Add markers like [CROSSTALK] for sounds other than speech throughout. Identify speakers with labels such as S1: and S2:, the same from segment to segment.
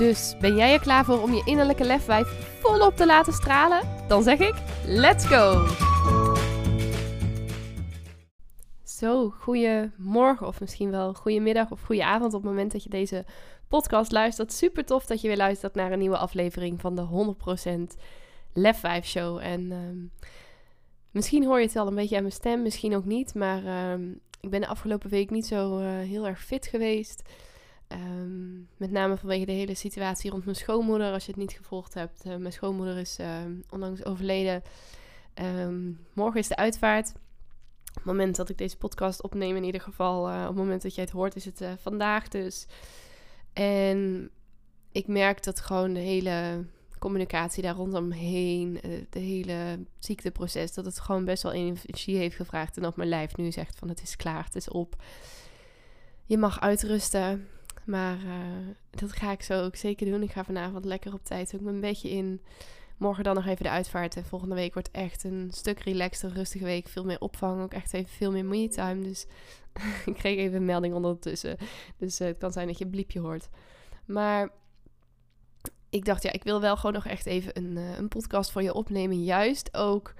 S1: Dus ben jij er klaar voor om je innerlijke lefwijf volop te laten stralen? Dan zeg ik: let's go! Zo, goedemorgen of misschien wel goedemiddag of goede avond op het moment dat je deze podcast luistert. Super tof dat je weer luistert naar een nieuwe aflevering van de 100% Lefwijf Show. En ehm, misschien hoor je het wel een beetje aan mijn stem, misschien ook niet. Maar ehm, ik ben de afgelopen week niet zo eh, heel erg fit geweest. Ehm, met name vanwege de hele situatie rond mijn schoonmoeder. Als je het niet gevolgd hebt, uh, mijn schoonmoeder is ehm, onlangs overleden. Um, morgen is de uitvaart. Op het moment dat ik deze podcast opneem, in ieder geval, uh, op het moment dat jij het hoort, is het uh, vandaag dus. En ik merk dat gewoon de hele communicatie daar rondomheen, de hele ziekteproces, dat het gewoon best wel energie heeft gevraagd. En op mijn lijf nu zegt van het is klaar, het is op. Je mag uitrusten. Maar uh, dat ga ik zo ook zeker doen. Ik ga vanavond lekker op tijd ook een beetje in. Morgen dan nog even de uitvaart. En volgende week wordt echt een stuk relaxter, rustige week. Veel meer opvang. Ook echt even veel meer me-time. Dus [LAUGHS] ik kreeg even een melding ondertussen. Dus uh, het kan zijn dat je een bliepje hoort. Maar ik dacht, ja, ik wil wel gewoon nog echt even een, uh, een podcast voor je opnemen. Juist ook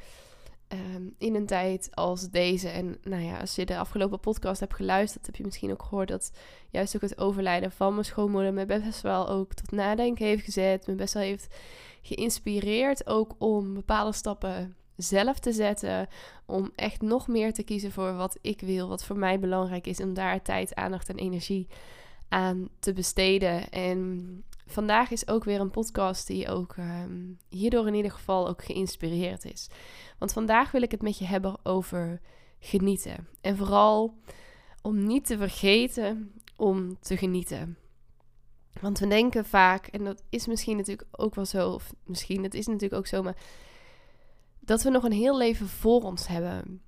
S1: Um, in een tijd als deze. En nou ja, als je de afgelopen podcast hebt geluisterd, heb je misschien ook gehoord dat juist ook het overlijden van mijn schoonmoeder me best wel ook tot nadenken heeft gezet. Me best wel heeft geïnspireerd ook om bepaalde stappen zelf te zetten. Om echt nog meer te kiezen voor wat ik wil, wat voor mij belangrijk is. Om daar tijd, aandacht en energie aan te besteden. En vandaag is ook weer een podcast die ook um, hierdoor in ieder geval ook geïnspireerd is. Want vandaag wil ik het met je hebben over genieten. En vooral om niet te vergeten om te genieten. Want we denken vaak, en dat is misschien natuurlijk ook wel zo, of misschien, het is natuurlijk ook zo, maar dat we nog een heel leven voor ons hebben.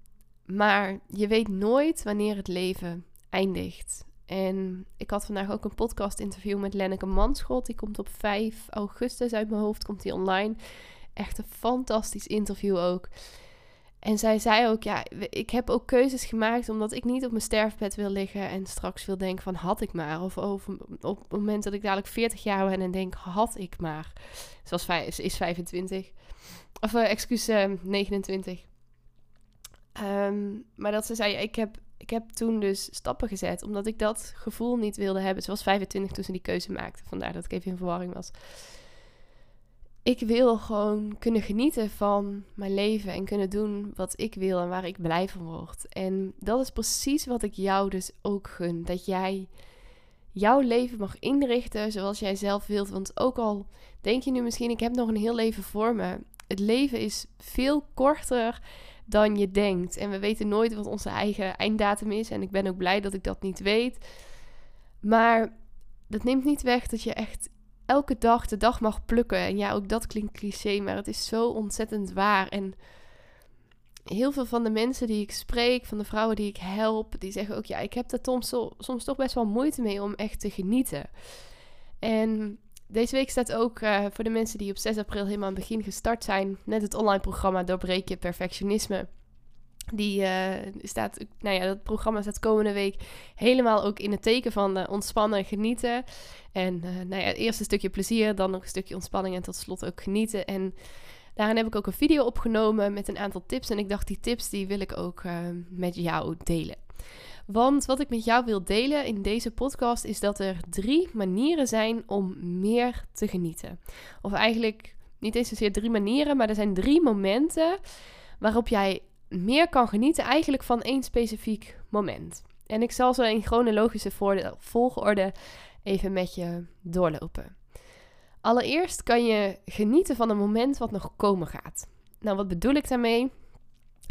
S1: Maar je weet nooit wanneer het leven eindigt. En ik had vandaag ook een podcast interview met Lenneke Manschot. Die komt op 5 augustus uit mijn hoofd, komt die online. Echt een fantastisch interview ook. En zij zei ook, ja, ik heb ook keuzes gemaakt omdat ik niet op mijn sterfbed wil liggen en straks wil denken van had ik maar. Of op het moment dat ik dadelijk 40 jaar ben en denk had ik maar. Zoals is 25. Of uh, excuus, uh, 29. Um, maar dat ze zei, ik heb, ik heb toen dus stappen gezet omdat ik dat gevoel niet wilde hebben. Ze was 25 toen ze die keuze maakte. Vandaar dat ik even in verwarring was ik wil gewoon kunnen genieten van mijn leven en kunnen doen wat ik wil en waar ik blij van word. En dat is precies wat ik jou dus ook gun. Dat jij jouw leven mag inrichten zoals jij zelf wilt. Want ook al denk je nu misschien, ik heb nog een heel leven voor me. Het leven is veel korter dan je denkt. En we weten nooit wat onze eigen einddatum is. En ik ben ook blij dat ik dat niet weet. Maar dat neemt niet weg dat je echt elke dag de dag mag plukken. En ja, ook dat klinkt cliché, maar het is zo ontzettend waar. En heel veel van de mensen die ik spreek, van de vrouwen die ik help, die zeggen ook: ja, ik heb er soms, soms toch best wel moeite mee om echt te genieten. En deze week staat ook uh, voor de mensen die op 6 april helemaal aan het begin gestart zijn, net het online programma Doorbreek je perfectionisme. Die uh, staat, nou ja, dat programma staat komende week helemaal ook in het teken van uh, ontspannen en genieten. En nou ja, eerst een stukje plezier, dan nog een stukje ontspanning en tot slot ook genieten. En daarin heb ik ook een video opgenomen met een aantal tips. En ik dacht, die tips die wil ik ook met jou delen. Want wat ik met jou wil delen in deze podcast is dat er drie manieren zijn om meer te genieten. Of eigenlijk niet eens zozeer drie manieren, maar er zijn drie momenten waarop jij meer kan genieten eigenlijk van één specifiek moment. En ik zal zo in chronologische volgorde even met je doorlopen. Allereerst kan je genieten van een moment wat nog komen gaat. Nou, wat bedoel ik daarmee?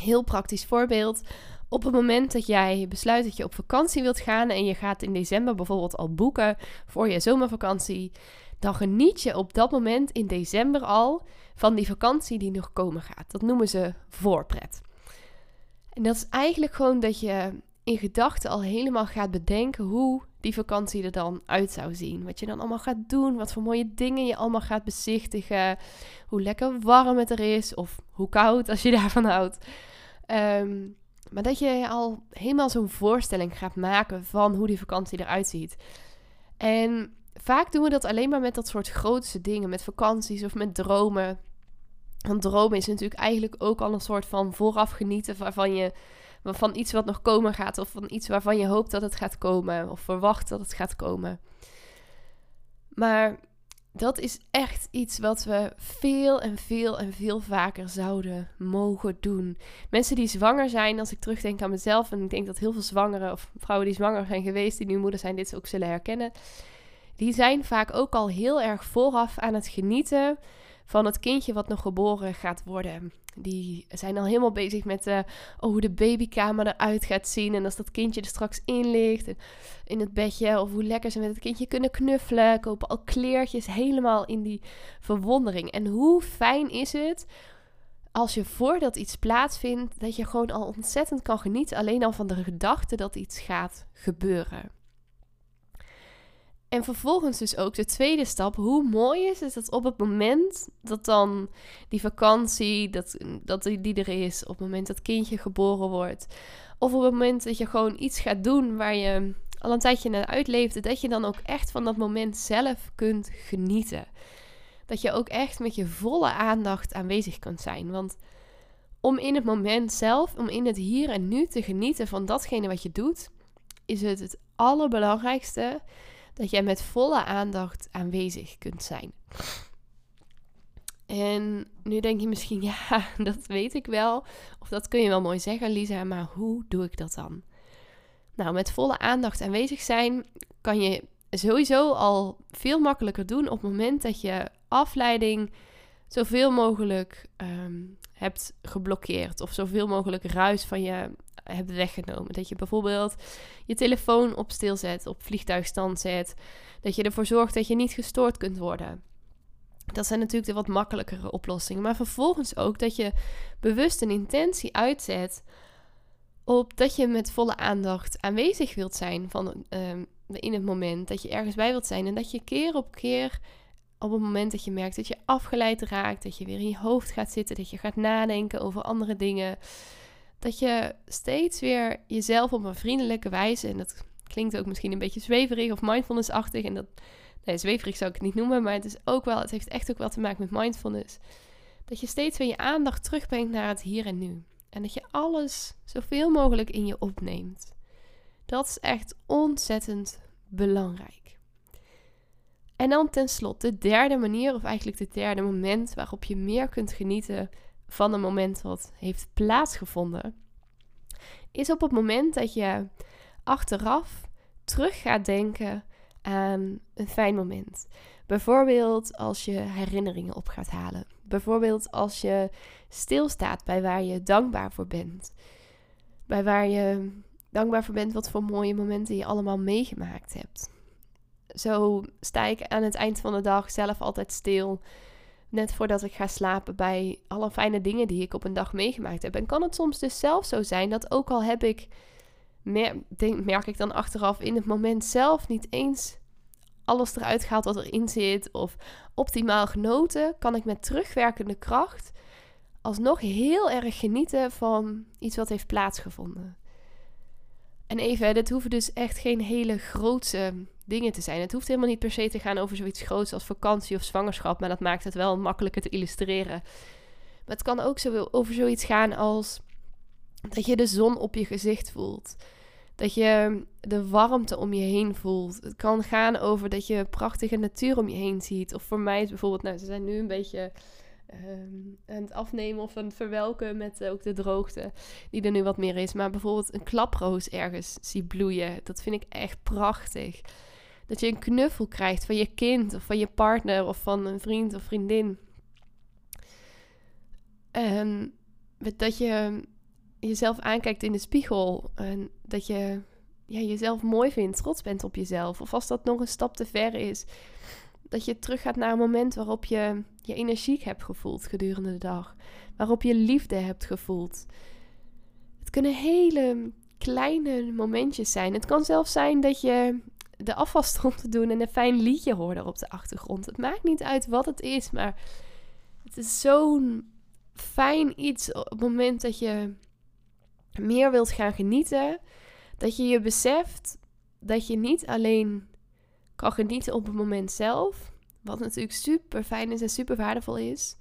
S1: Heel praktisch voorbeeld. Op het moment dat jij besluit dat je op vakantie wilt gaan en je gaat in december bijvoorbeeld al boeken voor je zomervakantie, dan geniet je op dat moment in december al van die vakantie die nog komen gaat. Dat noemen ze voorpret. En dat is eigenlijk gewoon dat je in gedachten al helemaal gaat bedenken hoe die vakantie er dan uit zou zien. Wat je dan allemaal gaat doen, wat voor mooie dingen je allemaal gaat bezichtigen, hoe lekker warm het er is of hoe koud als je [LAUGHS] daarvan houdt. Ehm, maar dat je al helemaal zo'n voorstelling gaat maken van hoe die vakantie eruit ziet. En vaak doen we dat alleen maar met dat soort grootste dingen, met vakanties of met dromen. Want dromen is natuurlijk eigenlijk ook al een soort van vooraf genieten waarvan je van iets wat nog komen gaat of van iets waarvan je hoopt dat het gaat komen of verwacht dat het gaat komen. Maar dat is echt iets wat we veel en veel en veel vaker zouden mogen doen. Mensen die zwanger zijn, als ik terugdenk aan mezelf, en ik denk dat heel veel zwangeren of vrouwen die zwanger zijn geweest, die nu moeder zijn, dit ook zullen herkennen. Die zijn vaak ook al heel erg vooraf aan het genieten van het kindje wat nog geboren gaat worden. Die zijn al helemaal bezig met uh, oh, hoe de babykamer eruit gaat zien. En als dat kindje er straks in ligt in het bedje. Of hoe lekker ze met het kindje kunnen knuffelen. Kopen al kleertjes helemaal in die verwondering. En hoe fijn is het als je voordat iets plaatsvindt, dat je gewoon al ontzettend kan genieten. Alleen al van de gedachte dat iets gaat gebeuren. En vervolgens dus ook de tweede stap. Hoe mooi is het dat op het moment dat dan die vakantie, dat, dat die er is, op het moment dat kindje geboren wordt, of op het moment dat je gewoon iets gaat doen waar je al een tijdje naar uitleefde, dat je dan ook echt van dat moment zelf kunt genieten. Dat je ook echt met je volle aandacht aanwezig kunt zijn. Want om in het moment zelf, om in het hier en nu te genieten van datgene wat je doet, is het het allerbelangrijkste dat jij met volle aandacht aanwezig kunt zijn. En nu denk je misschien, [LAUGHS] ja, dat weet ik wel. Of dat kun je wel mooi zeggen, Lisa, maar hoe doe ik dat dan? Nou, met volle aandacht aanwezig zijn kan je sowieso al veel makkelijker doen op het moment dat je afleiding zoveel mogelijk um, hebt geblokkeerd. Of zoveel mogelijk ruis van je hebt weggenomen. Dat je bijvoorbeeld je telefoon op stil zet, op vliegtuigstand zet. Dat je ervoor zorgt dat je niet gestoord kunt worden. Dat zijn natuurlijk de wat makkelijkere oplossingen. Maar vervolgens ook dat je bewust een intentie uitzet op dat je met volle aandacht aanwezig wilt zijn van, ehm, in het moment. Dat je ergens bij wilt zijn. En dat je keer op keer op het moment dat je merkt dat je afgeleid raakt, dat je weer in je hoofd gaat zitten, dat je gaat nadenken over andere dingen, dat je steeds weer jezelf op een vriendelijke wijze, en dat klinkt ook misschien een beetje zweverig of mindfulness-achtig, en dat, nee, zweverig zou ik het niet noemen, maar het is ook wel, het heeft echt ook wel te maken met mindfulness, dat je steeds weer je aandacht terugbrengt naar het hier en nu. En dat je alles zoveel mogelijk in je opneemt. Dat is echt ontzettend belangrijk. En dan tenslotte de derde manier, of eigenlijk het derde moment waarop je meer kunt genieten van een moment wat heeft plaatsgevonden, is op het moment dat je achteraf terug gaat denken aan een fijn moment. Bijvoorbeeld als je herinneringen op gaat halen. Bijvoorbeeld als je stilstaat bij waar je dankbaar voor bent. Bij waar je dankbaar voor bent wat voor mooie momenten je allemaal meegemaakt hebt. Zo sta ik aan het eind van de dag zelf altijd stil net voordat ik ga slapen bij alle fijne dingen die ik op een dag meegemaakt heb. En kan het soms dus zelf zo zijn dat ook al heb ik, merk ik dan achteraf in het moment zelf niet eens alles eruit gehaald wat erin zit of optimaal genoten, kan ik met terugwerkende kracht alsnog heel erg genieten van iets wat heeft plaatsgevonden. En even, dit hoeven dus echt geen hele grootse dingen te zijn. Het hoeft helemaal niet per se te gaan over zoiets groots als vakantie of zwangerschap, maar dat maakt het wel makkelijker te illustreren. Maar het kan ook over zoiets gaan als dat je de zon op je gezicht voelt. Dat je de warmte om je heen voelt. Het kan gaan over dat je prachtige natuur om je heen ziet. Of voor mij is bijvoorbeeld, nou, ze zijn nu een beetje um, aan het afnemen of aan het verwelken met ook de droogte die er nu wat meer is. Maar bijvoorbeeld een klaproos ergens zie bloeien. Dat vind ik echt prachtig. Dat je een knuffel krijgt van je kind of van je partner of van een vriend of vriendin. En dat je jezelf aankijkt in de spiegel en dat je ja, jezelf mooi vindt, trots bent op jezelf. Of als dat nog een stap te ver is, dat je teruggaat naar een moment waarop je je energiek hebt gevoeld gedurende de dag. Waarop je liefde hebt gevoeld. Het kunnen hele kleine momentjes zijn. Het kan zelfs zijn dat je de afwas stond te doen en een fijn liedje hoorde op de achtergrond. Het maakt niet uit wat het is, maar het is zo'n fijn iets op het moment dat je meer wilt gaan genieten. Dat je je beseft dat je niet alleen kan genieten op het moment zelf, wat natuurlijk super fijn is en super waardevol is,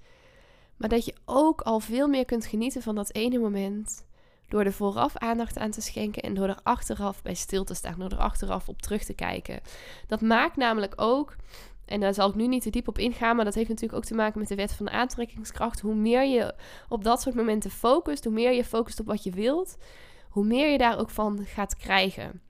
S1: maar dat je ook al veel meer kunt genieten van dat ene moment door er vooraf aandacht aan te schenken en door er achteraf bij stil te staan, door er achteraf op terug te kijken. Dat maakt namelijk ook, en daar zal ik nu niet te diep op ingaan, maar dat heeft natuurlijk ook te maken met de wet van de aantrekkingskracht. Hoe meer je op dat soort momenten focust, hoe meer je focust op wat je wilt, hoe meer je daar ook van gaat krijgen.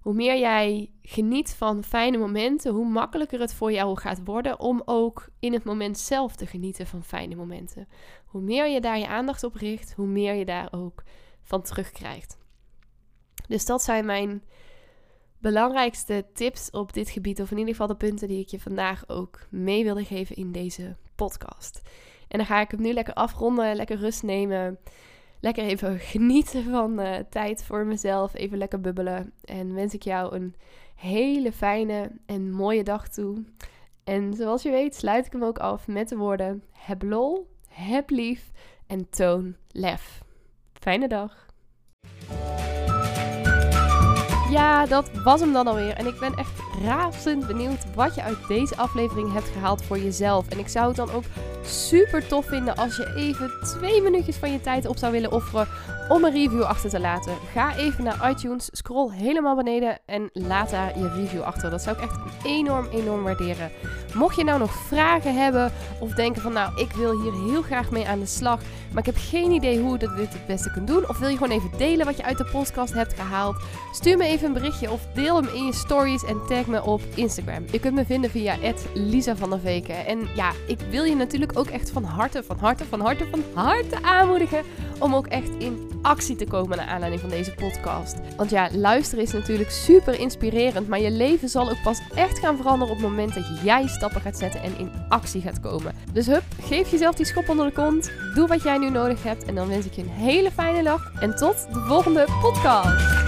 S1: Hoe meer jij geniet van fijne momenten, hoe makkelijker het voor jou gaat worden om ook in het moment zelf te genieten van fijne momenten. Hoe meer je daar je aandacht op richt, hoe meer je daar ook van terugkrijgt. Dus dat zijn mijn belangrijkste tips op dit gebied, of in ieder geval de punten die ik je vandaag ook mee wilde geven in deze podcast. En dan ga ik hem nu lekker afronden, lekker rust nemen lekker even [LAUGHS] genieten van uh, tijd voor mezelf. Even lekker bubbelen. En wens ik jou een hele fijne en mooie dag toe. En zoals je weet sluit ik hem ook af met de woorden: heb lol, heb lief en toon lef. Fijne dag. Ja, dat was hem dan alweer. En ik ben echt razend benieuwd wat je uit deze aflevering hebt gehaald voor jezelf. En ik zou het dan ook super tof vinden als je even twee minuutjes van je tijd op zou willen offeren om een review achter te laten. Ga even naar iTunes, scroll helemaal beneden en laat daar je review achter. Dat zou ik echt enorm, enorm waarderen. Mocht je nou nog vragen hebben of denken van nou, ik wil hier heel graag mee aan de slag, maar ik heb geen idee hoe ik dit het beste kunt doen. Of wil je gewoon even delen wat je uit de podcast hebt gehaald? Stuur me even een berichtje of deel hem in je stories en tag me op Instagram. Je kunt me vinden via Lisa van der Veken. En ja, ik wil je natuurlijk ook echt van harte, van harte, van harte, van harte aanmoedigen om ook echt in actie te komen naar aanleiding van deze podcast. Want ja, luisteren is natuurlijk super inspirerend, maar je leven zal ook pas echt gaan veranderen op het moment dat jij gaat zetten en in actie gaat komen. Dus hup, geef jezelf die schop onder de kont, doe wat jij nu nodig hebt en dan wens ik je een hele fijne dag en tot de volgende podcast.